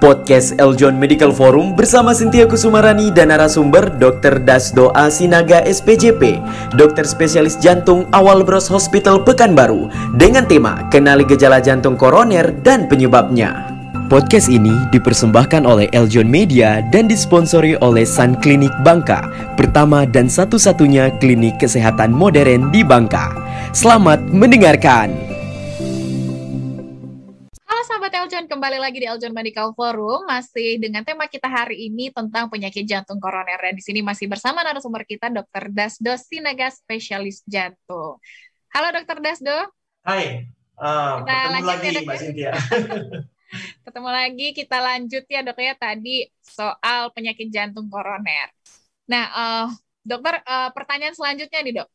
Podcast Eljon Medical Forum bersama Sintia Kusumarani dan narasumber Dr. Dasdo Asinaga SPJP, dokter spesialis jantung awal Bros Hospital Pekanbaru dengan tema Kenali Gejala Jantung Koroner dan Penyebabnya. Podcast ini dipersembahkan oleh Eljon Media dan disponsori oleh Sun Klinik Bangka, pertama dan satu-satunya klinik kesehatan modern di Bangka. Selamat mendengarkan. Kembali lagi di Eljon Medical Forum masih dengan tema kita hari ini tentang penyakit jantung koroner dan di sini masih bersama narasumber kita Dr. Dasdo Sinaga spesialis jantung. Halo Dr. Dasdo. Hai. Uh, kita ketemu lagi ya, Mbak Cynthia. ketemu lagi kita lanjut ya dok ya tadi soal penyakit jantung koroner. Nah, uh, dokter uh, pertanyaan selanjutnya nih dok.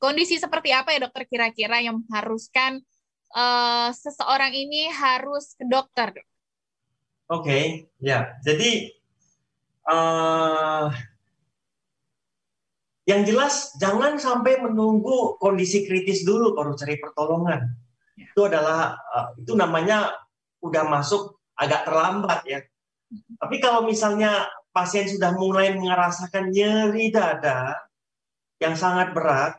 Kondisi seperti apa ya dokter kira-kira yang mengharuskan uh, seseorang ini harus ke dokter? Oke, okay, ya. Jadi uh, yang jelas jangan sampai menunggu kondisi kritis dulu baru cari pertolongan. Ya. Itu adalah uh, itu namanya udah masuk agak terlambat ya. Tapi kalau misalnya pasien sudah mulai merasakan nyeri dada yang sangat berat,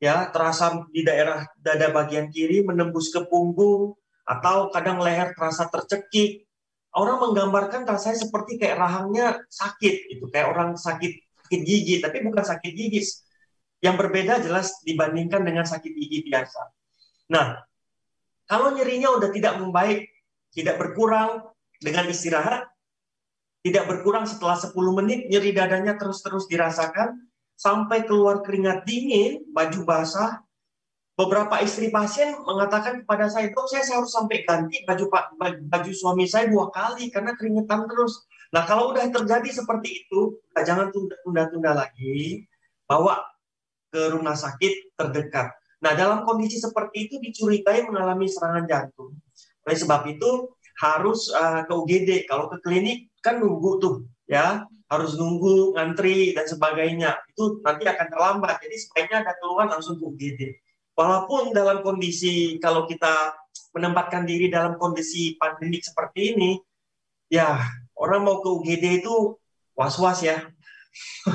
ya terasa di daerah dada bagian kiri menembus ke punggung atau kadang leher terasa tercekik. Orang menggambarkan rasanya seperti kayak rahangnya sakit itu kayak orang sakit sakit gigi, tapi bukan sakit gigi. Yang berbeda jelas dibandingkan dengan sakit gigi biasa. Nah, kalau nyerinya udah tidak membaik, tidak berkurang dengan istirahat, tidak berkurang setelah 10 menit nyeri dadanya terus-terus dirasakan, sampai keluar keringat dingin, baju basah. Beberapa istri pasien mengatakan kepada saya, dok saya harus sampai ganti baju baju suami saya dua kali karena keringetan terus. Nah kalau udah terjadi seperti itu, jangan tunda-tunda lagi, bawa ke rumah sakit terdekat. Nah dalam kondisi seperti itu dicurigai mengalami serangan jantung. Oleh sebab itu harus uh, ke UGD. Kalau ke klinik kan nunggu tuh ya harus nunggu ngantri dan sebagainya. Itu nanti akan terlambat. Jadi sebaiknya ada keluhan langsung ke UGD walaupun dalam kondisi kalau kita menempatkan diri dalam kondisi pandemik seperti ini ya orang mau ke UGD itu was-was ya.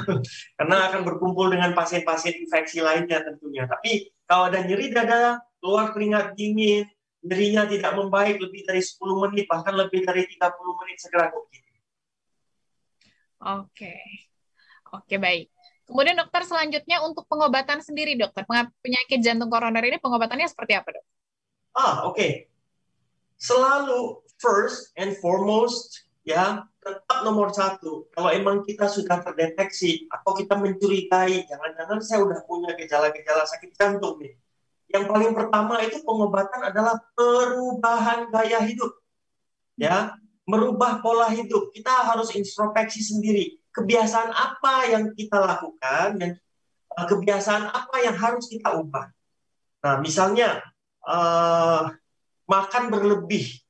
Karena akan berkumpul dengan pasien-pasien infeksi lainnya tentunya. Tapi kalau ada nyeri dada keluar keringat dingin nyerinya tidak membaik lebih dari 10 menit bahkan lebih dari 30 menit segera ke UGD Oke. Oke, baik. Kemudian dokter selanjutnya untuk pengobatan sendiri dokter, penyakit jantung koroner ini pengobatannya seperti apa dok? Ah, oke. Okay. Selalu first and foremost ya tetap nomor satu. Kalau emang kita sudah terdeteksi atau kita mencurigai, jangan-jangan saya udah punya gejala-gejala sakit jantung nih. Yang paling pertama itu pengobatan adalah perubahan gaya hidup. Ya, merubah pola hidup. Kita harus introspeksi sendiri. Kebiasaan apa yang kita lakukan dan uh, kebiasaan apa yang harus kita ubah. Nah, misalnya uh, makan berlebih,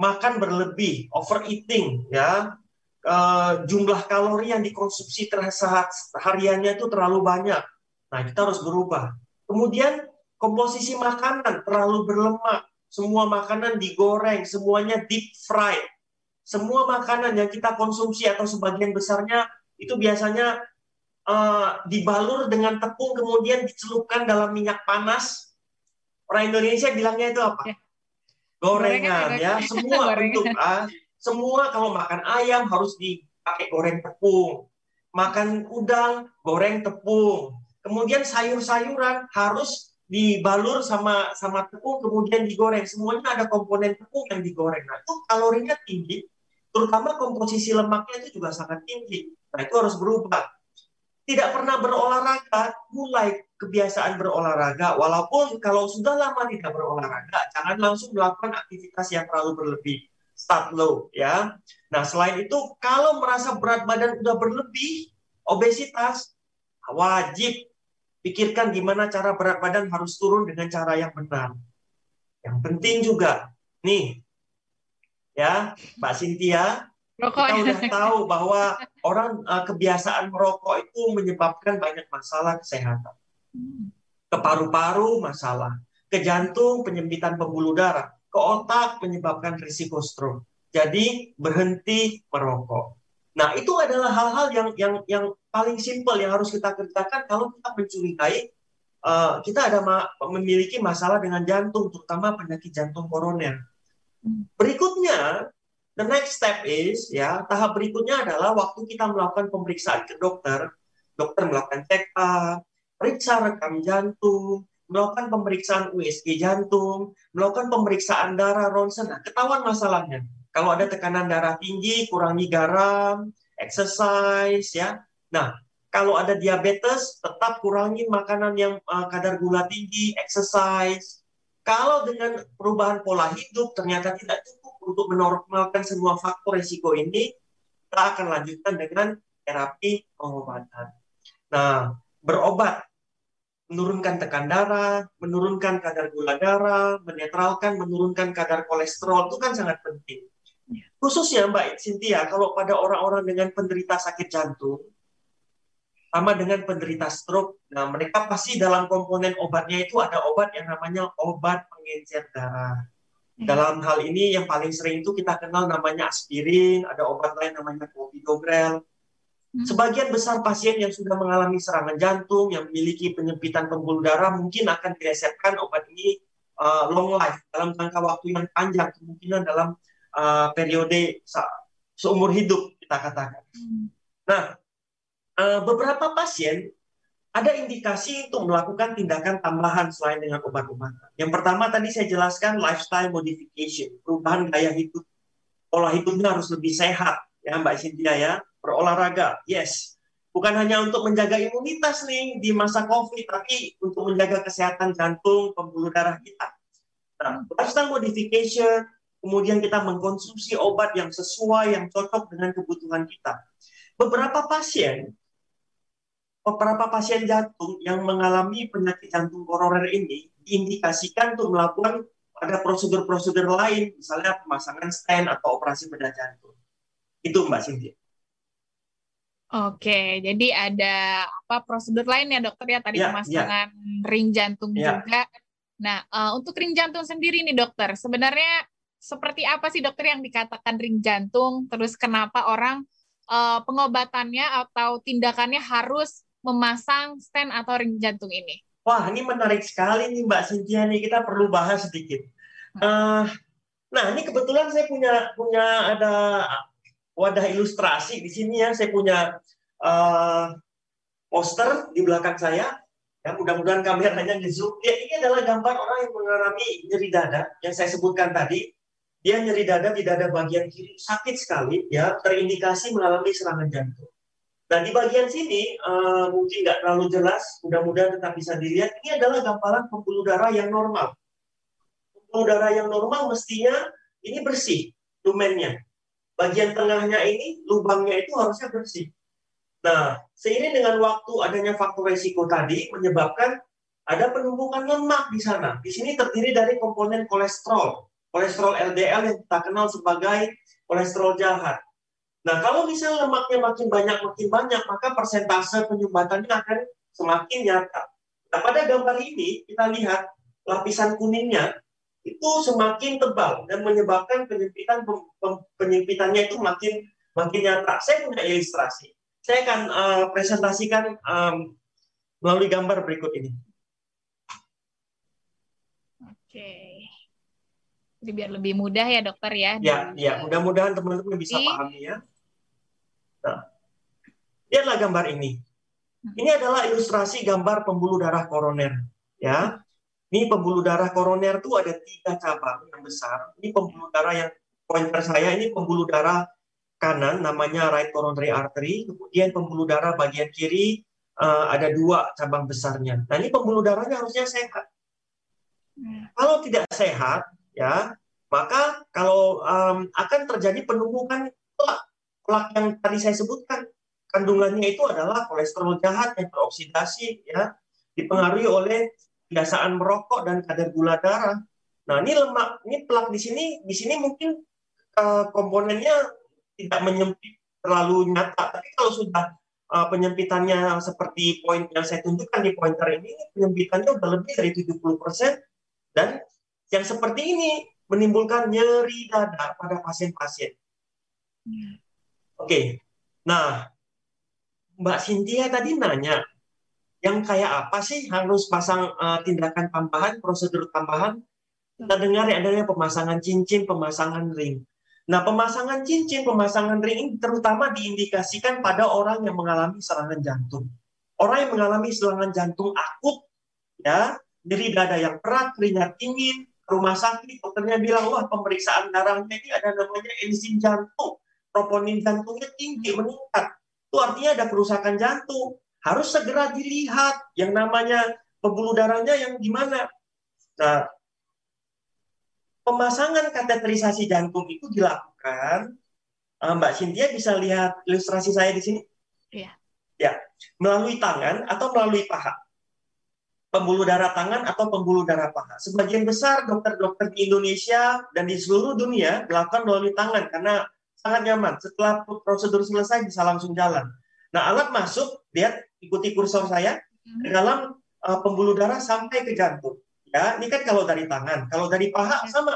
makan berlebih, overeating, ya, uh, jumlah kalori yang dikonsumsi terasa hariannya itu terlalu banyak. Nah, kita harus berubah. Kemudian komposisi makanan terlalu berlemak, semua makanan digoreng, semuanya deep fried. Semua makanan yang kita konsumsi atau sebagian besarnya itu biasanya uh, dibalur dengan tepung kemudian dicelupkan dalam minyak panas. Orang Indonesia bilangnya itu apa? Ya. Gorengan, ya. Semua bentuk uh, semua kalau makan ayam harus dipakai goreng tepung. Makan udang, goreng tepung. Kemudian sayur-sayuran harus dibalur sama sama tepung kemudian digoreng. Semuanya ada komponen tepung yang digoreng. Nah itu kalorinya tinggi terutama komposisi lemaknya itu juga sangat tinggi. Nah itu harus berubah. Tidak pernah berolahraga mulai kebiasaan berolahraga. Walaupun kalau sudah lama tidak berolahraga jangan langsung melakukan aktivitas yang terlalu berlebih. Start low ya. Nah selain itu kalau merasa berat badan sudah berlebih obesitas wajib pikirkan gimana cara berat badan harus turun dengan cara yang benar. Yang penting juga, nih, ya, Mbak Cynthia, Rokok. kita udah tahu bahwa orang uh, kebiasaan merokok itu menyebabkan banyak masalah kesehatan. Ke paru-paru masalah, ke jantung penyempitan pembuluh darah. ke otak menyebabkan risiko stroke. Jadi berhenti merokok. Nah, itu adalah hal-hal yang yang yang paling simpel yang harus kita kerjakan kalau kita mencurigai uh, kita ada ma memiliki masalah dengan jantung, terutama penyakit jantung koroner. Hmm. Berikutnya, the next step is ya tahap berikutnya adalah waktu kita melakukan pemeriksaan ke dokter, dokter melakukan check up, periksa rekam jantung, melakukan pemeriksaan USG jantung, melakukan pemeriksaan darah ronsen. Nah, ketahuan masalahnya. Kalau ada tekanan darah tinggi, kurangi garam, exercise ya. Nah, kalau ada diabetes, tetap kurangi makanan yang uh, kadar gula tinggi, exercise. Kalau dengan perubahan pola hidup ternyata tidak cukup untuk menormalkan semua faktor risiko ini, kita akan lanjutkan dengan terapi pengobatan. Nah, berobat menurunkan tekan darah, menurunkan kadar gula darah, menetralkan, menurunkan kadar kolesterol itu kan sangat penting. Ya. Khususnya Mbak Cynthia, kalau pada orang-orang dengan penderita sakit jantung, sama dengan penderita stroke, nah mereka pasti dalam komponen obatnya itu ada obat yang namanya obat pengencer darah. Ya. Dalam hal ini yang paling sering itu kita kenal namanya aspirin, ada obat lain namanya clopidogrel, Hmm. Sebagian besar pasien yang sudah mengalami serangan jantung, yang memiliki penyempitan pembuluh darah, mungkin akan diresepkan obat ini uh, long life dalam jangka waktu yang panjang, kemungkinan dalam uh, periode seumur hidup kita katakan. Hmm. Nah, uh, beberapa pasien ada indikasi untuk melakukan tindakan tambahan selain dengan obat-obatan. Yang pertama tadi saya jelaskan lifestyle modification, perubahan gaya hidup. Pola hidupnya harus lebih sehat, ya Mbak Cynthia ya berolahraga, yes. Bukan hanya untuk menjaga imunitas nih di masa COVID, tapi untuk menjaga kesehatan jantung, pembuluh darah kita. Nah, lifestyle modification, kemudian kita mengkonsumsi obat yang sesuai, yang cocok dengan kebutuhan kita. Beberapa pasien, beberapa pasien jantung yang mengalami penyakit jantung koroner ini diindikasikan untuk melakukan ada prosedur-prosedur lain, misalnya pemasangan stent atau operasi bedah jantung. Itu Mbak Cynthia. Oke, jadi ada apa prosedur lain ya dokter ya tadi ya, pemasangan ya. ring jantung ya. juga. Nah, uh, untuk ring jantung sendiri nih dokter, sebenarnya seperti apa sih dokter yang dikatakan ring jantung? Terus kenapa orang uh, pengobatannya atau tindakannya harus memasang stent atau ring jantung ini? Wah, ini menarik sekali nih Mbak Cynthia nih kita perlu bahas sedikit. Uh, nah, ini kebetulan saya punya punya ada wadah ilustrasi di sini ya. Saya punya uh, poster di belakang saya. Ya, mudah-mudahan kameranya ngezoom. Ya, ini adalah gambar orang yang mengalami nyeri dada yang saya sebutkan tadi. Dia nyeri dada di dada bagian kiri sakit sekali, ya terindikasi mengalami serangan jantung. Nah di bagian sini uh, mungkin nggak terlalu jelas, mudah-mudahan tetap bisa dilihat. Ini adalah gambaran pembuluh darah yang normal. Pembuluh darah yang normal mestinya ini bersih lumennya bagian tengahnya ini lubangnya itu harusnya bersih. Nah, seiring dengan waktu adanya faktor resiko tadi menyebabkan ada penumpukan lemak di sana. Di sini terdiri dari komponen kolesterol, kolesterol LDL yang kita kenal sebagai kolesterol jahat. Nah, kalau misalnya lemaknya makin banyak makin banyak, maka persentase penyumbatannya akan semakin nyata. Nah, pada gambar ini kita lihat lapisan kuningnya itu semakin tebal dan menyebabkan penyempitan penyempitannya itu makin makin nyata. Saya punya ilustrasi. Saya akan uh, presentasikan um, melalui gambar berikut ini. Oke. Jadi biar lebih mudah ya dokter ya. Ya, di... ya. Mudah-mudahan teman-teman bisa pahami ya. Nah, lihatlah gambar ini. Hmm. Ini adalah ilustrasi gambar pembuluh darah koroner. Ya, ini pembuluh darah koroner itu ada tiga cabang yang besar. Ini pembuluh darah yang pointer saya ini pembuluh darah kanan namanya right coronary artery. Kemudian pembuluh darah bagian kiri uh, ada dua cabang besarnya. Nah ini pembuluh darahnya harusnya sehat. Hmm. Kalau tidak sehat, ya maka kalau um, akan terjadi penumpukan plak, plak yang tadi saya sebutkan. Kandungannya itu adalah kolesterol jahat yang teroksidasi, ya dipengaruhi oleh kebiasaan merokok dan kadar gula darah. Nah, ini lemak, ini plak di sini, di sini mungkin uh, komponennya tidak menyempit terlalu nyata, tapi kalau sudah uh, penyempitannya seperti poin yang saya tunjukkan di pointer ini, penyempitannya sudah lebih dari 70%, dan yang seperti ini menimbulkan nyeri dada pada pasien-pasien. Oke, okay. nah Mbak Cynthia tadi nanya, yang kayak apa sih harus pasang uh, tindakan tambahan, prosedur tambahan? Kita dengar ya adanya pemasangan cincin, pemasangan ring. Nah, pemasangan cincin, pemasangan ring ini terutama diindikasikan pada orang yang mengalami serangan jantung. Orang yang mengalami serangan jantung akut, ya, nyeri dada yang berat, keringat dingin, rumah sakit, dokternya bilang, wah pemeriksaan darahnya ini ada namanya enzim jantung, troponin jantungnya tinggi, meningkat. Itu artinya ada kerusakan jantung. Harus segera dilihat yang namanya pembuluh darahnya yang gimana. Nah, pemasangan kateterisasi jantung itu dilakukan. Eh, Mbak Cynthia bisa lihat ilustrasi saya di sini. Iya. Ya, melalui tangan atau melalui paha. Pembuluh darah tangan atau pembuluh darah paha. Sebagian besar dokter-dokter di Indonesia dan di seluruh dunia dilakukan melalui tangan karena sangat nyaman. Setelah prosedur selesai bisa langsung jalan. Nah, alat masuk, lihat ikuti kursor saya ke hmm. dalam uh, pembuluh darah sampai ke jantung. Ya, ini kan kalau dari tangan. Kalau dari paha sama.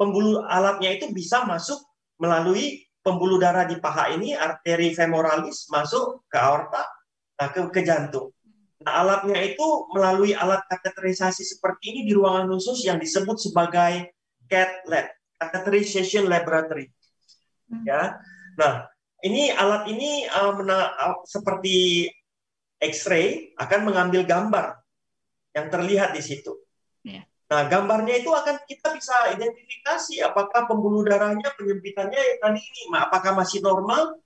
Pembuluh alatnya itu bisa masuk melalui pembuluh darah di paha ini, arteri femoralis masuk ke aorta, nah, ke, ke jantung. Nah, alatnya itu melalui alat kateterisasi seperti ini di ruangan khusus yang disebut sebagai CAT lab, catheterization laboratory. Hmm. Ya. Nah, ini alat ini uh, mena, uh, seperti X-ray akan mengambil gambar yang terlihat di situ. Yeah. Nah, gambarnya itu akan kita bisa identifikasi apakah pembuluh darahnya penyempitannya yang tadi ini, apakah masih normal,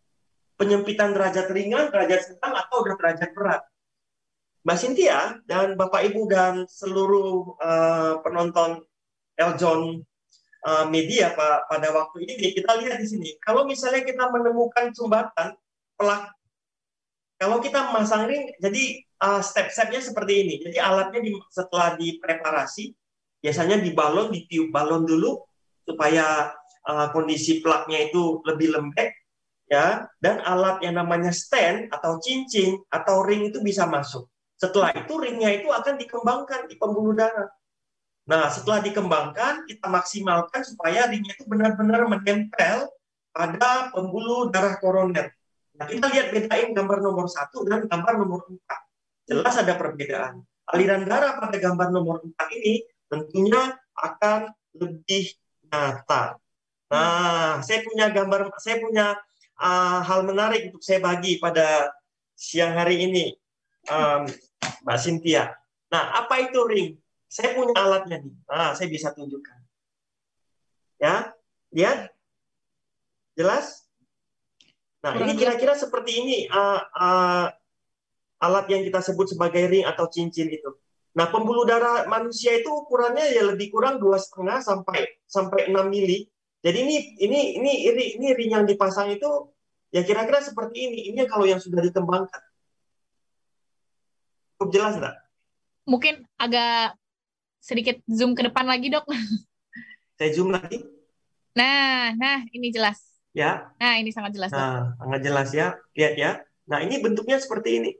penyempitan derajat ringan, derajat sedang, atau derajat berat. Mbak Cynthia dan Bapak Ibu dan seluruh uh, penonton Eljon uh, media Pak pada waktu ini kita lihat di sini. Kalau misalnya kita menemukan sumbatan pelak, kalau kita memasang ring, jadi uh, step-stepnya seperti ini. Jadi alatnya di, setelah dipreparasi, biasanya dibalon, ditiup balon dulu supaya uh, kondisi plaknya itu lebih lembek, ya. Dan alat yang namanya stand atau cincin atau ring itu bisa masuk. Setelah itu ringnya itu akan dikembangkan di pembuluh darah. Nah, setelah dikembangkan, kita maksimalkan supaya ringnya itu benar-benar menempel pada pembuluh darah koroner. Nah, kita lihat bedain gambar nomor satu dan gambar nomor empat jelas ada perbedaan. Aliran darah pada gambar nomor 4 ini tentunya akan lebih nyata. Nah, saya punya gambar, saya punya uh, hal menarik untuk saya bagi pada siang hari ini, um, Mbak Cynthia. Nah, apa itu ring? Saya punya alatnya nih. Nah, saya bisa tunjukkan. Ya, lihat, jelas. Nah, ini kira-kira seperti ini uh, uh, alat yang kita sebut sebagai ring atau cincin itu. Nah, pembuluh darah manusia itu ukurannya ya lebih kurang dua setengah sampai sampai 6 mili. Jadi ini ini ini ini ini ring yang dipasang itu ya kira-kira seperti ini. Ini kalau yang sudah dikembangkan. Cukup jelas enggak? Mungkin agak sedikit zoom ke depan lagi, Dok. Saya zoom lagi. Nah, nah ini jelas. Ya. Nah, ini sangat jelas. Nah, sangat jelas ya. Lihat ya. Nah, ini bentuknya seperti ini.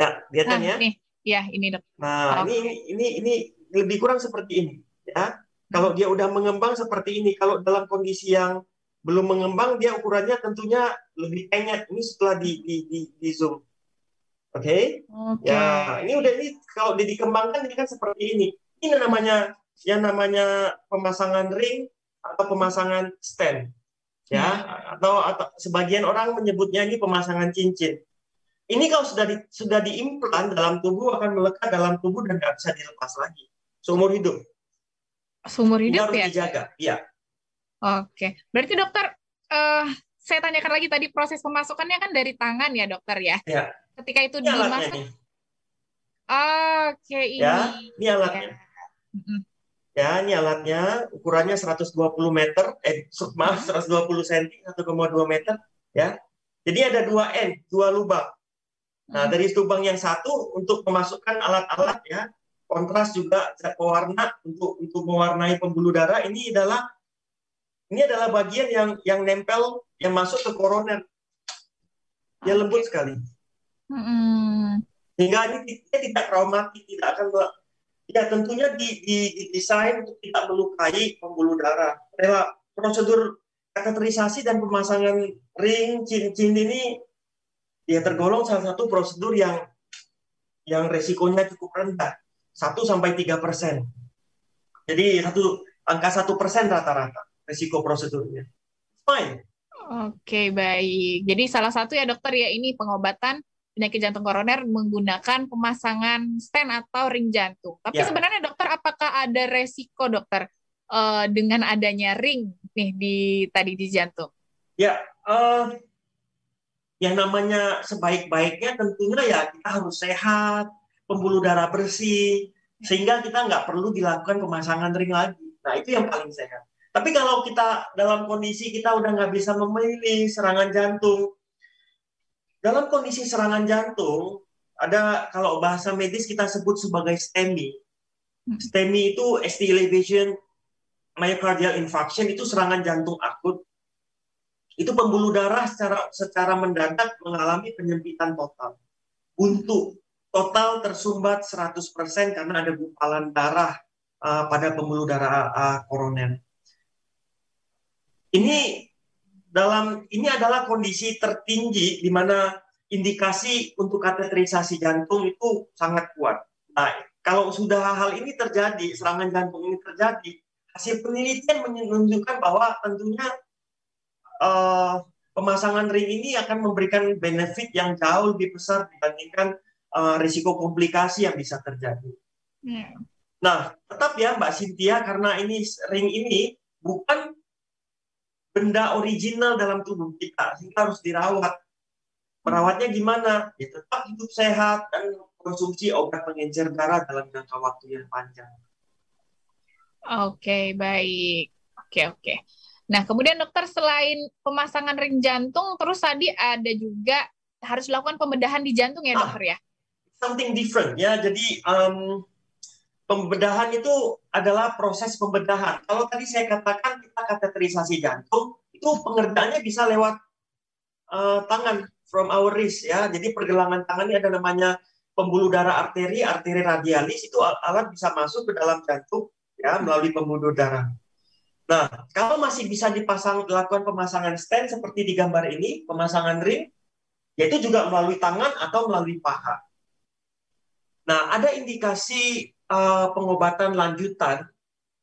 Ya, kelihatan nah, ya? Nih. Ya, ini dok. Nah, oh. ini ini ini lebih kurang seperti ini, ya. Kalau dia udah mengembang seperti ini, kalau dalam kondisi yang belum mengembang, dia ukurannya tentunya lebih penyet. Ini setelah di di di, di zoom. Oke? Okay? Okay. Ya, ini udah ini kalau dia dikembangkan ini kan seperti ini. Ini namanya yang namanya pemasangan ring atau pemasangan stand. Ya, hmm. atau atau sebagian orang menyebutnya ini pemasangan cincin. Ini kalau sudah di, sudah diimplan dalam tubuh akan melekat dalam tubuh dan tidak bisa dilepas lagi seumur hidup. Seumur hidup harus ya? dijaga, iya. Oke, berarti dokter, uh, saya tanyakan lagi tadi proses pemasukannya kan dari tangan ya dokter ya? Iya. Ketika itu ini dimasuk. Oke, ini. Ya, ini alatnya. Ya. ya, ini alatnya ukurannya 120 meter, eh maaf 120 cm, 1,2 meter, ya. Jadi ada dua N, dua lubang. Nah, dari lubang yang satu untuk memasukkan alat-alat ya, kontras juga zat pewarna untuk untuk mewarnai pembuluh darah ini adalah ini adalah bagian yang yang nempel yang masuk ke koroner. Dia lembut sekali. Hmm. Sehingga ini dia tidak traumatik, tidak akan ya tentunya di, di, didesain untuk tidak melukai pembuluh darah. Prosedur kateterisasi dan pemasangan ring cincin ini ya tergolong salah satu prosedur yang yang resikonya cukup rendah, 1 sampai tiga persen. Jadi satu angka satu persen rata-rata resiko prosedurnya. Fine. Oke, baik. Jadi salah satu ya dokter ya ini pengobatan penyakit jantung koroner menggunakan pemasangan stent atau ring jantung. Tapi ya. sebenarnya dokter apakah ada resiko dokter uh, dengan adanya ring nih di tadi di jantung? Ya, uh, yang namanya sebaik-baiknya tentunya ya kita harus sehat, pembuluh darah bersih, sehingga kita nggak perlu dilakukan pemasangan ring lagi. Nah itu yang paling sehat. Tapi kalau kita dalam kondisi kita udah nggak bisa memilih serangan jantung, dalam kondisi serangan jantung ada kalau bahasa medis kita sebut sebagai STEMI. Hmm. STEMI itu ST elevation myocardial infarction itu serangan jantung akut. Itu pembuluh darah secara secara mendadak mengalami penyempitan total. Buntu total tersumbat 100% karena ada gumpalan darah uh, pada pembuluh darah uh, koroner. Ini dalam ini adalah kondisi tertinggi di mana indikasi untuk kateterisasi jantung itu sangat kuat. Nah, kalau sudah hal ini terjadi, serangan jantung ini terjadi, hasil penelitian menunjukkan bahwa tentunya uh, pemasangan ring ini akan memberikan benefit yang jauh lebih besar dibandingkan uh, risiko komplikasi yang bisa terjadi. Yeah. Nah, tetap ya Mbak Cynthia, karena ini ring ini bukan benda original dalam tubuh kita. Sehingga harus dirawat. Merawatnya gimana? Ya tetap hidup sehat dan konsumsi obat pengencer darah dalam jangka waktu yang panjang. Oke baik. Oke oke. Nah kemudian dokter selain pemasangan ring jantung terus tadi ada juga harus dilakukan pembedahan di jantung ya ah, dokter ya? Something different ya. Jadi um, pembedahan itu adalah proses pembedahan. Kalau tadi saya katakan kita kateterisasi jantung, itu pengerjaannya bisa lewat uh, tangan from our wrist ya. Jadi pergelangan tangan ini ada namanya pembuluh darah arteri, arteri radialis itu alat bisa masuk ke dalam jantung ya melalui pembuluh darah. Nah, kalau masih bisa dipasang dilakukan pemasangan stent seperti di gambar ini, pemasangan ring, yaitu juga melalui tangan atau melalui paha. Nah, ada indikasi uh, pengobatan lanjutan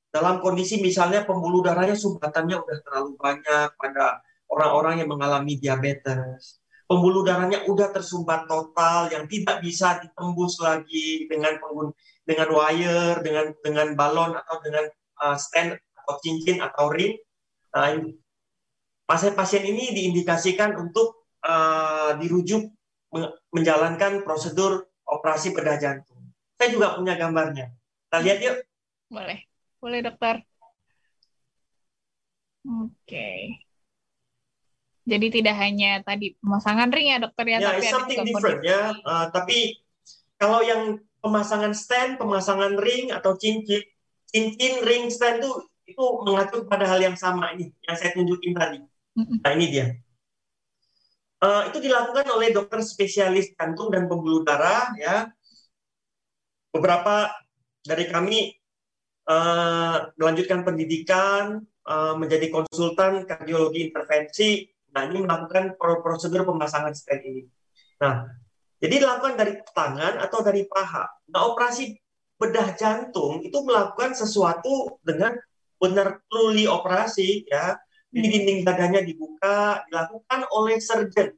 dalam kondisi misalnya pembuluh darahnya sumbatannya udah terlalu banyak pada orang-orang yang mengalami diabetes. Pembuluh darahnya udah tersumbat total yang tidak bisa ditembus lagi dengan penggun dengan wire, dengan dengan balon atau dengan uh, stand atau cincin atau ring. Nah, pasien-pasien ini diindikasikan untuk uh, dirujuk menjalankan prosedur operasi bedah jantung. Saya juga punya gambarnya. Kita lihat yuk. Boleh. Boleh, dokter. Oke. Jadi tidak hanya tadi pemasangan ring ya, dokter ya, ya tapi something different ya. Uh, tapi kalau yang pemasangan stand, pemasangan ring atau cincin, cincin ring stand itu itu mengatur pada hal yang sama ini yang saya tunjukin tadi. Nah ini dia. Uh, itu dilakukan oleh dokter spesialis jantung dan pembuluh darah ya beberapa dari kami uh, melanjutkan pendidikan uh, menjadi konsultan kardiologi intervensi. Nah, ini melakukan prosedur pemasangan stent ini. Nah, jadi dilakukan dari tangan atau dari paha. Nah, operasi bedah jantung itu melakukan sesuatu dengan benar truly operasi ya. Jadi hmm. dinding dadanya dibuka, dilakukan oleh surgeon.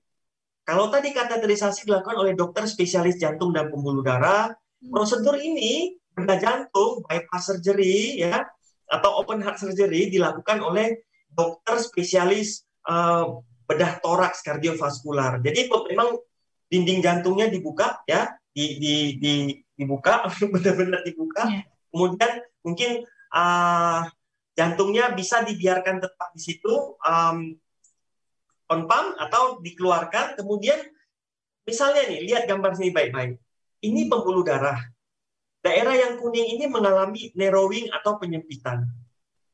Kalau tadi kateterisasi dilakukan oleh dokter spesialis jantung dan pembuluh darah. Prosedur ini bedah jantung bypass surgery ya atau open heart surgery dilakukan oleh dokter spesialis uh, bedah toraks kardiovaskular. Jadi memang dinding jantungnya dibuka ya, di, di, di dibuka benar-benar dibuka. Yeah. Kemudian mungkin uh, jantungnya bisa dibiarkan tetap di situ um, on pump atau dikeluarkan. Kemudian misalnya nih lihat gambar sini baik-baik ini pembuluh darah. Daerah yang kuning ini mengalami narrowing atau penyempitan.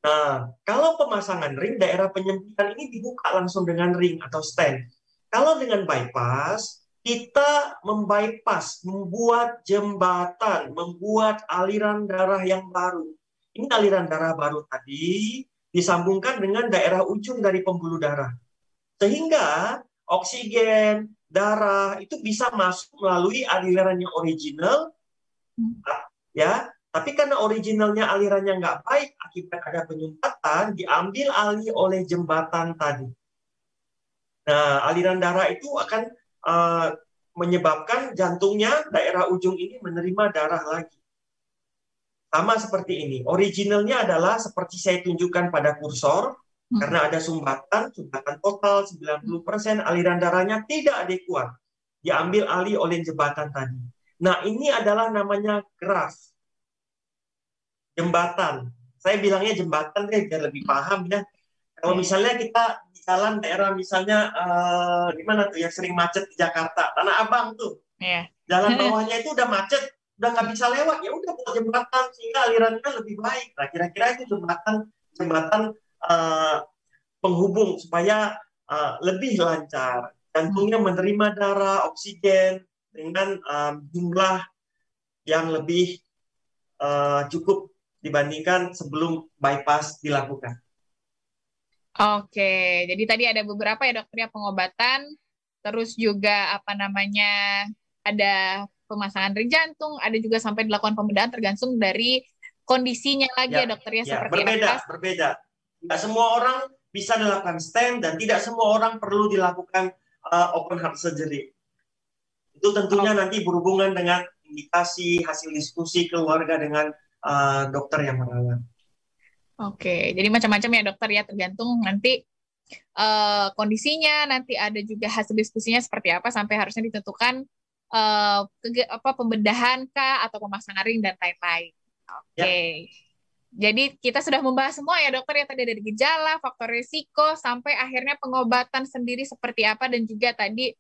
Nah, kalau pemasangan ring, daerah penyempitan ini dibuka langsung dengan ring atau stent. Kalau dengan bypass, kita membypass, membuat jembatan, membuat aliran darah yang baru. Ini aliran darah baru tadi disambungkan dengan daerah ujung dari pembuluh darah. Sehingga oksigen, darah itu bisa masuk melalui aliran yang original, ya. Tapi karena originalnya alirannya nggak baik, akibat ada penyumbatan, diambil alih oleh jembatan tadi. Nah, aliran darah itu akan uh, menyebabkan jantungnya daerah ujung ini menerima darah lagi. Sama seperti ini. Originalnya adalah seperti saya tunjukkan pada kursor, hmm. karena ada sumbatan, sumbatan total 90%, aliran darahnya tidak adekuat. Diambil alih oleh jembatan tadi. Nah, ini adalah namanya graf. Jembatan. Saya bilangnya jembatan deh, biar lebih paham ya. Kalau misalnya kita jalan daerah misalnya uh, di mana tuh yang sering macet di Jakarta, Tanah Abang tuh. Yeah. Jalan bawahnya itu udah macet, udah nggak bisa lewat ya udah buat jembatan sehingga alirannya lebih baik. Nah kira-kira itu jembatan jembatan uh, penghubung supaya uh, lebih lancar. Jantungnya menerima darah, oksigen dengan um, jumlah yang lebih uh, cukup dibandingkan sebelum bypass dilakukan. Oke, jadi tadi ada beberapa ya dokter ya pengobatan, terus juga apa namanya ada pemasangan ring jantung, ada juga sampai dilakukan pembedahan tergantung dari kondisinya lagi ya, ya dokter ya, ya seperti berbeda, apa? berbeda. Tidak semua orang bisa dilakukan stent dan tidak semua orang perlu dilakukan uh, open heart surgery. Itu tentunya oh. nanti berhubungan dengan indikasi hasil diskusi keluarga dengan uh, dokter yang merawat. Oke, jadi macam-macam ya dokter ya tergantung nanti uh, kondisinya, nanti ada juga hasil diskusinya seperti apa sampai harusnya ditentukan uh, ke, apa pembedahan kah atau pemasangan ring dan lain-lain. Oke. Ya. Jadi kita sudah membahas semua ya dokter ya tadi dari gejala, faktor risiko sampai akhirnya pengobatan sendiri seperti apa dan juga tadi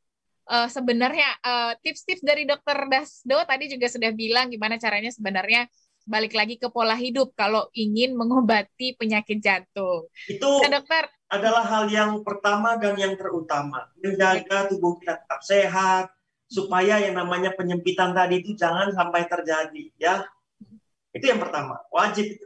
uh, sebenarnya tips-tips uh, dari dokter Dasdo tadi juga sudah bilang gimana caranya sebenarnya balik lagi ke pola hidup kalau ingin mengobati penyakit jantung. Itu nah, dokter adalah hal yang pertama dan yang terutama. Menjaga tubuh kita tetap sehat supaya yang namanya penyempitan tadi itu jangan sampai terjadi ya. Itu yang pertama, wajib itu.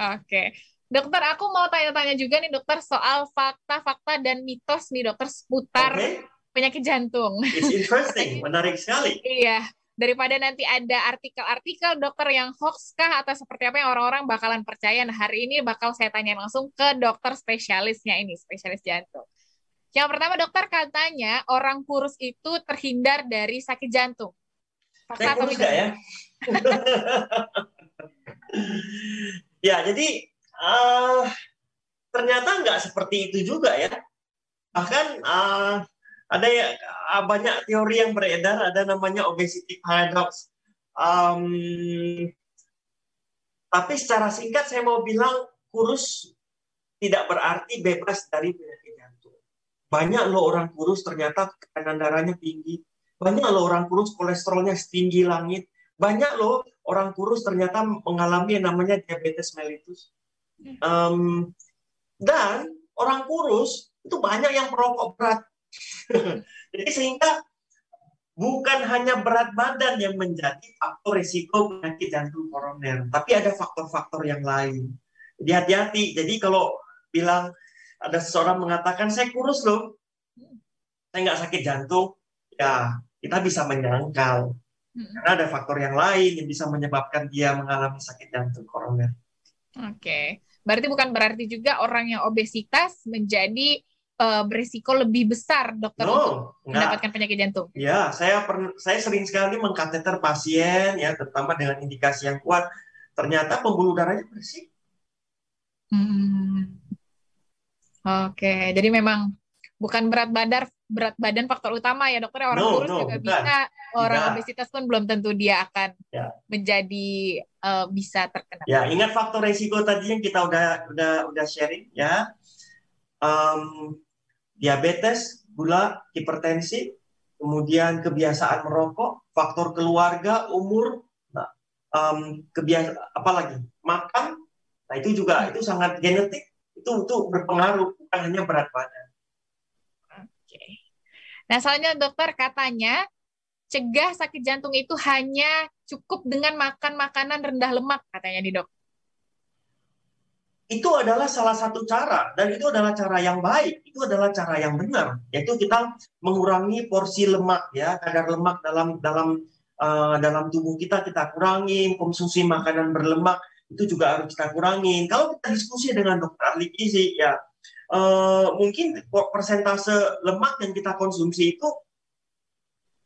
Oke. Dokter, aku mau tanya-tanya juga nih dokter soal fakta-fakta dan mitos nih dokter seputar okay. penyakit jantung. It's interesting, menarik sekali. iya daripada nanti ada artikel-artikel dokter yang hoax kah atau seperti apa yang orang-orang bakalan percaya. Nah, hari ini bakal saya tanya langsung ke dokter spesialisnya ini, spesialis jantung. Yang pertama dokter katanya orang kurus itu terhindar dari sakit jantung. Fakta saya kurus ya? ya, jadi uh, ternyata nggak seperti itu juga ya. Bahkan uh, ada ya banyak teori yang beredar ada namanya obesity paradox. Um, tapi secara singkat saya mau bilang kurus tidak berarti bebas dari penyakit jantung. Banyak loh orang kurus ternyata tekanan darahnya tinggi. Banyak loh orang kurus kolesterolnya setinggi langit banyak loh orang kurus ternyata mengalami yang namanya diabetes mellitus um, dan orang kurus itu banyak yang perokok berat Jadi sehingga bukan hanya berat badan yang menjadi faktor risiko penyakit jantung koroner, tapi ada faktor-faktor yang lain. Jadi hati-hati. Jadi kalau bilang ada seseorang mengatakan saya kurus loh, saya nggak sakit jantung, ya kita bisa menyangkal. Karena ada faktor yang lain yang bisa menyebabkan dia mengalami sakit jantung koroner. Oke, berarti bukan berarti juga orang yang obesitas menjadi uh, berisiko lebih besar dokter no, untuk enggak. mendapatkan penyakit jantung? Ya, saya per, saya sering sekali mengkateter pasien ya, terutama dengan indikasi yang kuat. Ternyata pembuluh darahnya bersih. Hmm. Oke, jadi memang bukan berat badan berat badan faktor utama ya dokter. Orang no, kurus no, juga bukan. bisa, orang Tidak. obesitas pun belum tentu dia akan ya. menjadi uh, bisa terkena. Ya, ingat faktor resiko tadi yang kita udah udah udah sharing ya. Um, diabetes, gula, hipertensi, kemudian kebiasaan merokok, faktor keluarga, umur, nah, um, kebiasa apa lagi makan, nah itu juga itu sangat genetik, itu itu berpengaruh bukan hanya berat badan. Nah, soalnya dokter katanya cegah sakit jantung itu hanya cukup dengan makan makanan rendah lemak katanya di dok. Itu adalah salah satu cara dan itu adalah cara yang baik, itu adalah cara yang benar, yaitu kita mengurangi porsi lemak ya, kadar lemak dalam dalam uh, dalam tubuh kita kita kurangi, konsumsi makanan berlemak itu juga harus kita kurangin. Kalau kita diskusi dengan dokter ahli gizi ya uh, mungkin persentase lemak yang kita konsumsi itu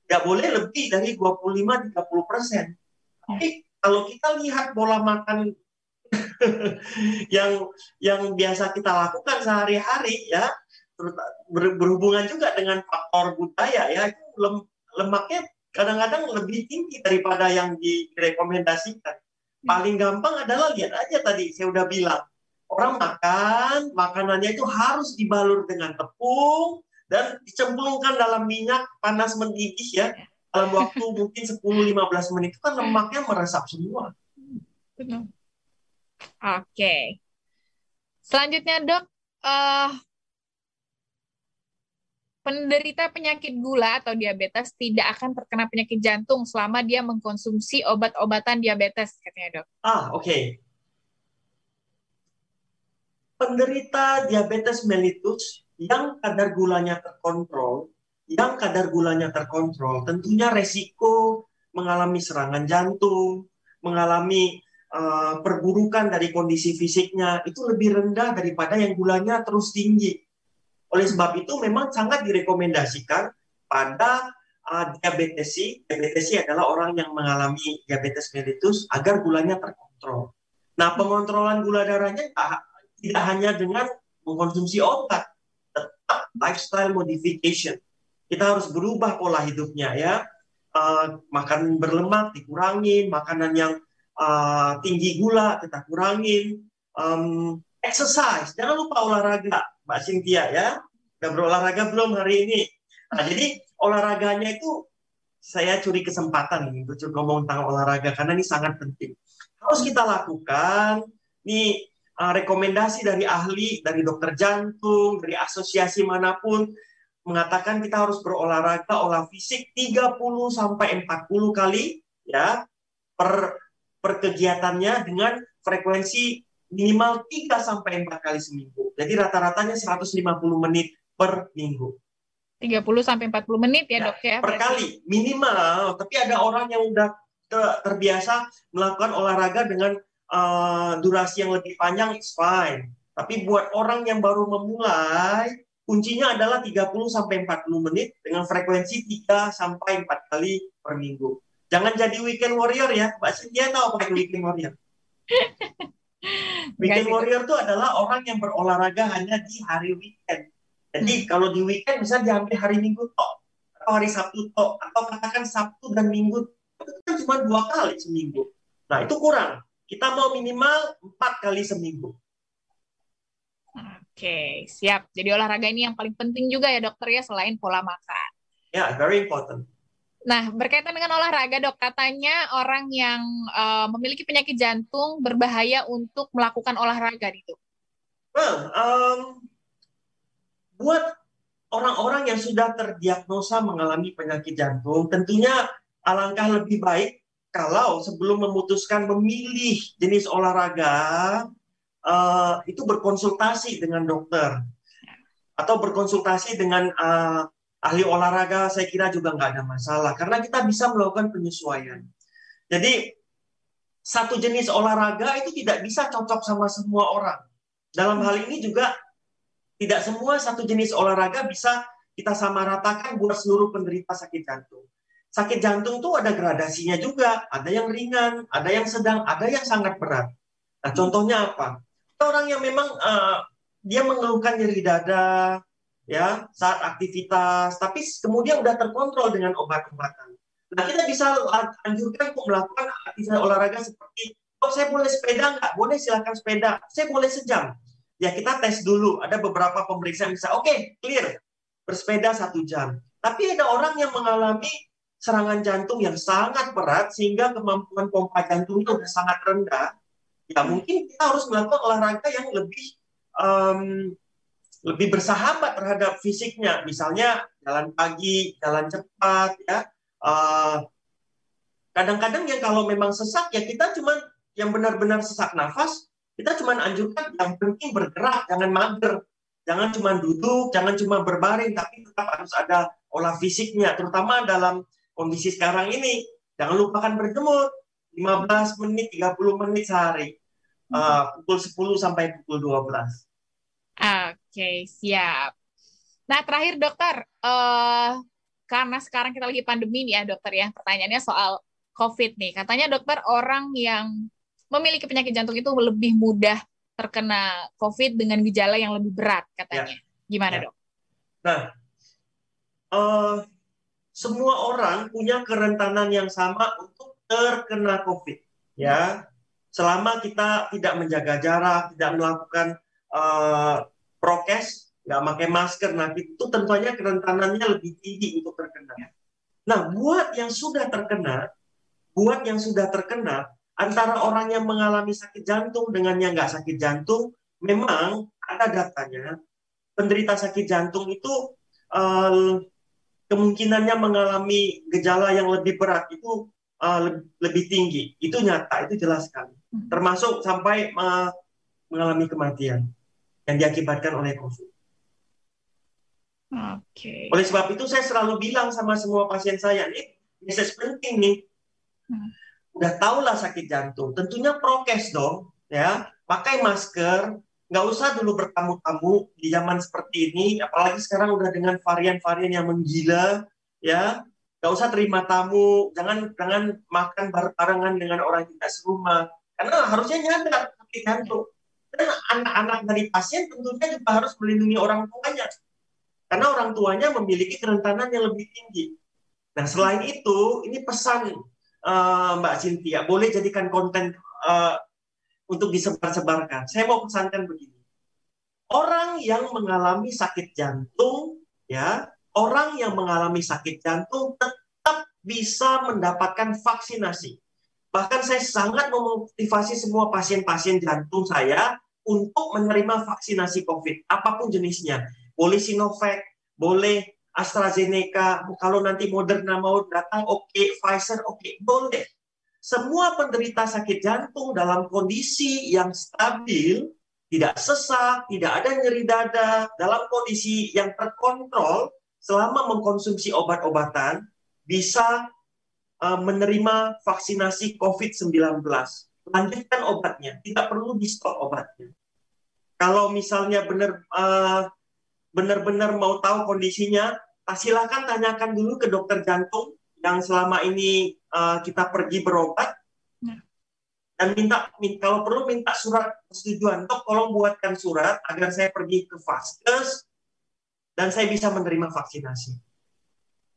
nggak boleh lebih dari 25-30 persen. Tapi kalau kita lihat pola makan yang yang biasa kita lakukan sehari-hari ya ber, berhubungan juga dengan faktor budaya ya lem, lemaknya kadang-kadang lebih tinggi daripada yang direkomendasikan. Paling gampang adalah lihat aja tadi saya udah bilang orang makan makanannya itu harus dibalur dengan tepung dan dicemplungkan dalam minyak panas mendidih ya dalam waktu mungkin 10-15 menit itu kan lemaknya meresap semua. Oke. Okay. Selanjutnya dok, uh, penderita penyakit gula atau diabetes tidak akan terkena penyakit jantung selama dia mengkonsumsi obat-obatan diabetes, katanya dok. Ah, oke. Okay. Penderita diabetes mellitus yang kadar gulanya terkontrol, yang kadar gulanya terkontrol, tentunya resiko mengalami serangan jantung, mengalami uh, perburukan dari kondisi fisiknya itu lebih rendah daripada yang gulanya terus tinggi. Oleh sebab itu memang sangat direkomendasikan pada uh, diabetesi. Diabetesi adalah orang yang mengalami diabetes mellitus agar gulanya terkontrol. Nah, pengontrolan gula darahnya tidak hanya dengan mengkonsumsi obat, tetap lifestyle modification. Kita harus berubah pola hidupnya ya. Uh, makan berlemak dikurangi, makanan yang uh, tinggi gula kita kurangin, um, exercise, jangan lupa olahraga, Mbak Cynthia ya. Udah berolahraga belum hari ini? Nah, jadi olahraganya itu saya curi kesempatan nih untuk ngomong tentang olahraga karena ini sangat penting. Harus kita lakukan. Ini uh, rekomendasi dari ahli, dari dokter jantung, dari asosiasi mana pun mengatakan kita harus berolahraga olah fisik 30 sampai 40 kali ya per per kegiatannya dengan frekuensi minimal 3 sampai 4 kali seminggu. Jadi rata-ratanya 150 menit per minggu. 30 sampai 40 menit ya, ya Dok ya. Per kali minimal, tapi ada orang yang udah terbiasa melakukan olahraga dengan uh, durasi yang lebih panjang it's fine. Tapi buat orang yang baru memulai Kuncinya adalah 30 sampai 40 menit dengan frekuensi 3 sampai 4 kali per minggu. Jangan jadi weekend warrior ya. Mbak Cynthia tahu apa itu weekend warrior? weekend warrior itu adalah orang yang berolahraga hanya di hari weekend. Jadi hmm. kalau di weekend bisa diambil hari Minggu tok atau hari Sabtu tok atau katakan Sabtu dan Minggu itu kan cuma dua kali seminggu. Nah itu kurang. Kita mau minimal empat kali seminggu. Oke, siap. Jadi olahraga ini yang paling penting juga ya dokter ya selain pola makan. Ya, yeah, very important. Nah, berkaitan dengan olahraga, dok, katanya orang yang uh, memiliki penyakit jantung berbahaya untuk melakukan olahraga itu. Well, um, buat orang-orang yang sudah terdiagnosa mengalami penyakit jantung, tentunya alangkah lebih baik kalau sebelum memutuskan memilih jenis olahraga, uh, itu berkonsultasi dengan dokter atau berkonsultasi dengan uh, ahli olahraga saya kira juga nggak ada masalah karena kita bisa melakukan penyesuaian. Jadi satu jenis olahraga itu tidak bisa cocok sama semua orang. Dalam hal ini juga tidak semua satu jenis olahraga bisa kita samaratakan buat seluruh penderita sakit jantung. Sakit jantung tuh ada gradasinya juga, ada yang ringan, ada yang sedang, ada yang sangat berat. Nah, contohnya apa? orang yang memang uh, dia mengeluhkan nyeri dada ya saat aktivitas, tapi kemudian udah terkontrol dengan obat-obatan. Nah kita bisa anjurkan untuk melakukan aktivitas olahraga seperti, oh saya boleh sepeda nggak? Boleh silakan sepeda. Saya boleh sejam. Ya kita tes dulu. Ada beberapa pemeriksaan bisa, oke okay, clear bersepeda satu jam. Tapi ada orang yang mengalami serangan jantung yang sangat berat sehingga kemampuan pompa jantungnya sudah sangat rendah ya mungkin kita harus melakukan olahraga yang lebih um, lebih bersahabat terhadap fisiknya. Misalnya jalan pagi, jalan cepat, ya. Uh, kadang-kadang yang kalau memang sesak ya kita cuma yang benar-benar sesak nafas, kita cuma anjurkan yang penting bergerak, jangan mager. Jangan cuma duduk, jangan cuma berbaring, tapi tetap harus ada olah fisiknya, terutama dalam kondisi sekarang ini. Jangan lupakan berjemur 15 menit, 30 menit sehari. Uh, pukul 10 sampai pukul 12. Oke, siap. Nah, terakhir dokter, uh, karena sekarang kita lagi pandemi nih ya dokter ya, pertanyaannya soal COVID nih. Katanya dokter orang yang memiliki penyakit jantung itu lebih mudah terkena COVID dengan gejala yang lebih berat katanya. Ya. Gimana ya. dok? Nah, uh, semua orang punya kerentanan yang sama untuk terkena COVID. Ya, selama kita tidak menjaga jarak, tidak melakukan uh, prokes, nggak pakai masker, nah itu tentunya kerentanannya lebih tinggi untuk terkena. Nah, buat yang sudah terkena, buat yang sudah terkena, antara orang yang mengalami sakit jantung dengan yang nggak sakit jantung, memang ada datanya, penderita sakit jantung itu uh, kemungkinannya mengalami gejala yang lebih berat itu uh, lebih tinggi. Itu nyata, itu jelas sekali. Hmm. Termasuk sampai uh, mengalami kematian yang diakibatkan oleh COVID. Okay. Oleh sebab itu saya selalu bilang sama semua pasien saya, nih, message penting nih. Hmm. Udah tahulah sakit jantung, tentunya prokes dong, ya. Pakai masker, nggak usah dulu bertamu-tamu di zaman seperti ini, apalagi sekarang udah dengan varian-varian yang menggila, ya. Nggak usah terima tamu, jangan jangan makan barengan dengan orang tidak serumah, karena harusnya nyadar sakit jantung dan anak-anak dari pasien tentunya juga harus melindungi orang tuanya. Karena orang tuanya memiliki kerentanan yang lebih tinggi. Nah, selain itu, ini pesan uh, Mbak Cynthia, boleh jadikan konten uh, untuk disebar-sebarkan. Saya mau pesankan begini. Orang yang mengalami sakit jantung, ya, orang yang mengalami sakit jantung tetap bisa mendapatkan vaksinasi. Bahkan saya sangat memotivasi semua pasien-pasien jantung saya untuk menerima vaksinasi COVID, apa pun jenisnya. Boleh Sinovac, boleh AstraZeneca, kalau nanti Moderna mau datang, oke, okay. Pfizer, oke, okay. boleh. Semua penderita sakit jantung dalam kondisi yang stabil, tidak sesak, tidak ada nyeri dada, dalam kondisi yang terkontrol, selama mengkonsumsi obat-obatan, bisa uh, menerima vaksinasi COVID-19 lanjutkan obatnya, tidak perlu di stop obatnya. Kalau misalnya benar uh, benar-benar mau tahu kondisinya, silakan tanyakan dulu ke dokter jantung yang selama ini uh, kita pergi berobat ya. dan minta, kalau perlu minta surat persetujuan dok tolong buatkan surat agar saya pergi ke vaskes dan saya bisa menerima vaksinasi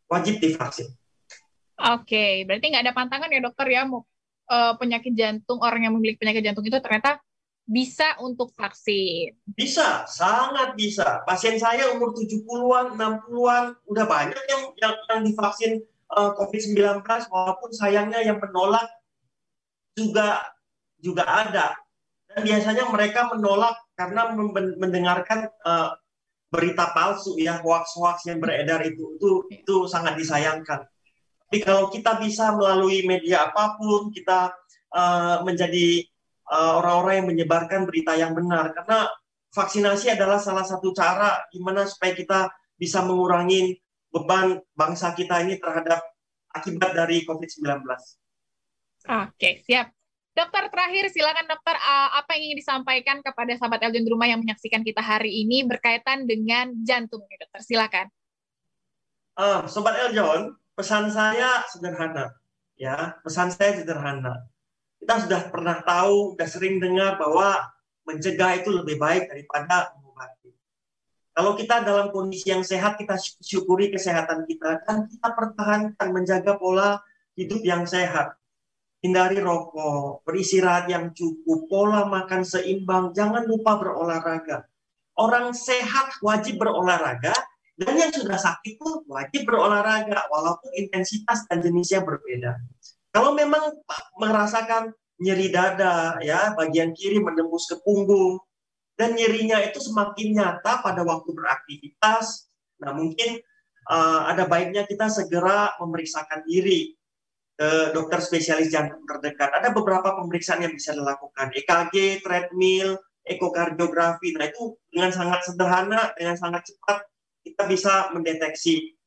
wajib divaksin. Oke, berarti nggak ada pantangan ya dokter ya mau uh, penyakit jantung orang yang memiliki penyakit jantung itu ternyata bisa untuk vaksin? Bisa, sangat bisa. Pasien saya umur 70-an, 60-an, udah banyak yang yang, yang divaksin uh, eh, COVID-19 walaupun sayangnya yang menolak juga juga ada. Dan biasanya mereka menolak karena mendengarkan uh, berita palsu ya, hoax-hoax yang beredar itu itu itu sangat disayangkan. Tapi kalau kita bisa melalui media apa pun, kita uh, menjadi uh, orang-orang yang menyebarkan berita yang benar. Karena vaksinasi adalah salah satu cara gimana supaya kita bisa mengurangi beban bangsa kita ini terhadap akibat dari COVID-19. Oke, siap. Dokter terakhir, silakan dokter uh, apa yang ingin disampaikan kepada sahabat Eljon di rumah yang menyaksikan kita hari ini berkaitan dengan jantung, dokter. Silakan. Uh, Sobat Eljon, pesan saya sederhana ya pesan saya sederhana kita sudah pernah tahu sudah sering dengar bahwa mencegah itu lebih baik daripada kalau kita dalam kondisi yang sehat kita syukuri kesehatan kita dan kita pertahankan menjaga pola hidup yang sehat hindari rokok beristirahat yang cukup pola makan seimbang jangan lupa berolahraga orang sehat wajib berolahraga dan yang sudah sakit pun wajib berolahraga walaupun intensitas dan jenisnya berbeda. Kalau memang merasakan nyeri dada ya bagian kiri menembus ke punggung dan nyerinya itu semakin nyata pada waktu beraktivitas. Nah, mungkin uh, ada baiknya kita segera memeriksakan diri ke dokter spesialis jantung terdekat. Ada beberapa pemeriksaan yang bisa dilakukan, EKG, treadmill, ekokardiografi. Nah, itu dengan sangat sederhana, dengan sangat cepat kita bisa mendeteksi.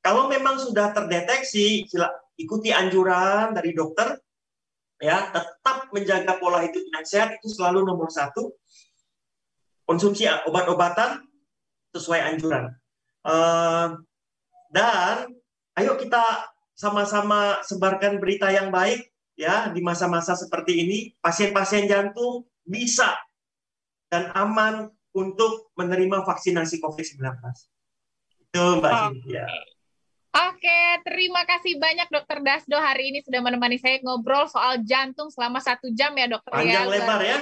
Kalau memang sudah terdeteksi, ikuti anjuran dari dokter, ya tetap menjaga pola hidup yang sehat itu selalu nomor satu konsumsi obat-obatan sesuai anjuran. Uh, dan ayo kita sama-sama sebarkan berita yang baik ya di masa-masa seperti ini. Pasien-pasien jantung bisa dan aman untuk menerima vaksinasi COVID-19. Itu Mbak oh. Cynthia. Oke, terima kasih banyak Dokter Dasdo hari ini sudah menemani saya ngobrol soal jantung selama satu jam ya Dokter. Panjang ya. lebar ya.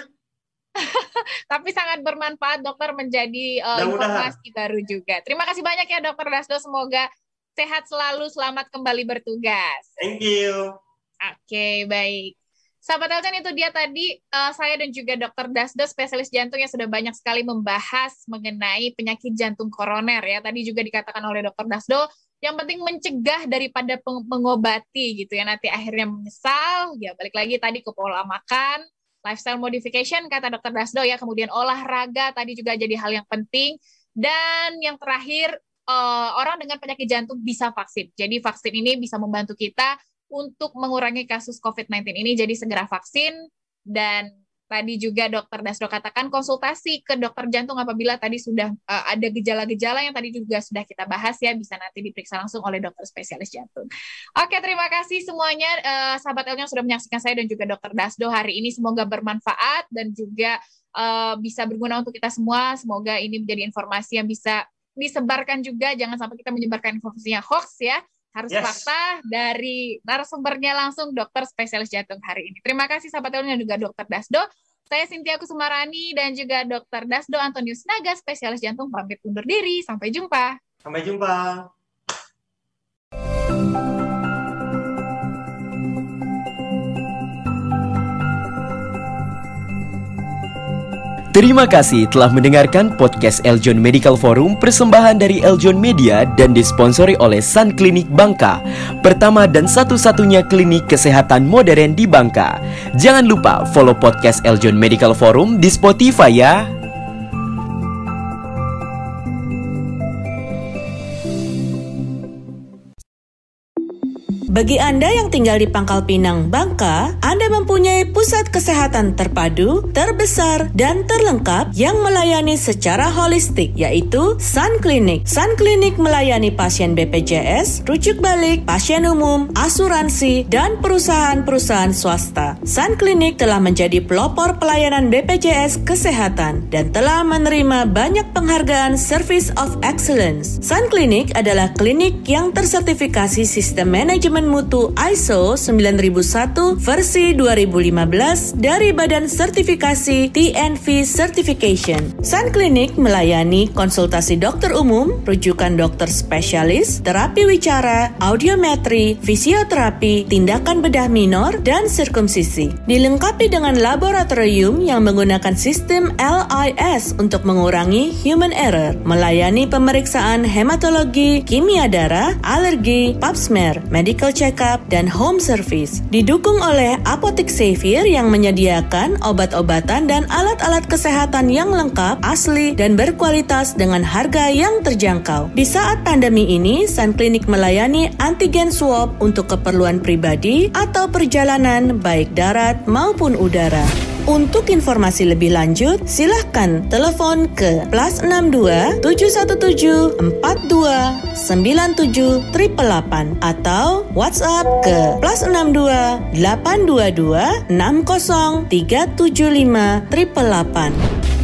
Tapi sangat bermanfaat dokter menjadi uh, informasi baru juga. Terima kasih banyak ya dokter Dasdo. Semoga sehat selalu, selamat kembali bertugas. Thank you. Oke, okay, baik. Sahabat Elton itu dia tadi uh, saya dan juga dokter Dasdo spesialis jantung yang sudah banyak sekali membahas mengenai penyakit jantung koroner ya. Tadi juga dikatakan oleh dokter Dasdo yang penting mencegah daripada mengobati gitu ya nanti akhirnya menyesal ya balik lagi tadi ke pola makan lifestyle modification kata dokter Dasdo ya, kemudian olahraga tadi juga jadi hal yang penting. Dan yang terakhir uh, orang dengan penyakit jantung bisa vaksin. Jadi vaksin ini bisa membantu kita untuk mengurangi kasus COVID-19 ini. Jadi segera vaksin dan tadi juga dokter Dasdo katakan konsultasi ke dokter jantung apabila tadi sudah uh, ada gejala-gejala yang tadi juga sudah kita bahas ya bisa nanti diperiksa langsung oleh dokter spesialis jantung. Oke terima kasih semuanya uh, sahabat El sudah menyaksikan saya dan juga dokter Dasdo hari ini semoga bermanfaat dan juga uh, bisa berguna untuk kita semua. Semoga ini menjadi informasi yang bisa disebarkan juga jangan sampai kita menyebarkan informasinya hoax ya harus yes. fakta dari narasumbernya langsung dokter spesialis jantung hari ini. Terima kasih sahabat dan juga dokter Dasdo. Saya Sintia Kusumarani dan juga dokter Dasdo Antonius Naga spesialis jantung pamit undur diri. Sampai jumpa. Sampai jumpa. Terima kasih telah mendengarkan podcast Eljon Medical Forum persembahan dari Eljon Media dan disponsori oleh Sun Klinik Bangka, pertama dan satu-satunya klinik kesehatan modern di Bangka. Jangan lupa follow podcast Eljon Medical Forum di Spotify ya. Bagi Anda yang tinggal di Pangkal Pinang, Bangka, Anda mempunyai pusat kesehatan terpadu, terbesar, dan terlengkap yang melayani secara holistik, yaitu Sun Clinic. Sun Clinic melayani pasien BPJS, rujuk balik, pasien umum, asuransi, dan perusahaan-perusahaan swasta. Sun Clinic telah menjadi pelopor pelayanan BPJS kesehatan dan telah menerima banyak penghargaan Service of Excellence. Sun Clinic adalah klinik yang tersertifikasi sistem manajemen mutu ISO 9001 versi 2015 dari Badan Sertifikasi TNV Certification. Sun Clinic melayani konsultasi dokter umum, rujukan dokter spesialis, terapi wicara, audiometri, fisioterapi, tindakan bedah minor, dan sirkumsisi. Dilengkapi dengan laboratorium yang menggunakan sistem LIS untuk mengurangi human error, melayani pemeriksaan hematologi, kimia darah, alergi, pap smear, medical check-up, dan home service. Didukung oleh Apotek Xavier yang menyediakan obat-obatan dan alat-alat kesehatan yang lengkap, asli, dan berkualitas dengan harga yang terjangkau. Di saat pandemi ini, Sun Clinic melayani antigen swab untuk keperluan pribadi atau perjalanan baik darat maupun udara. Untuk informasi lebih lanjut, silahkan telepon ke plus 62 717 42 97 888 atau WhatsApp ke plus 62 822 60 375 888.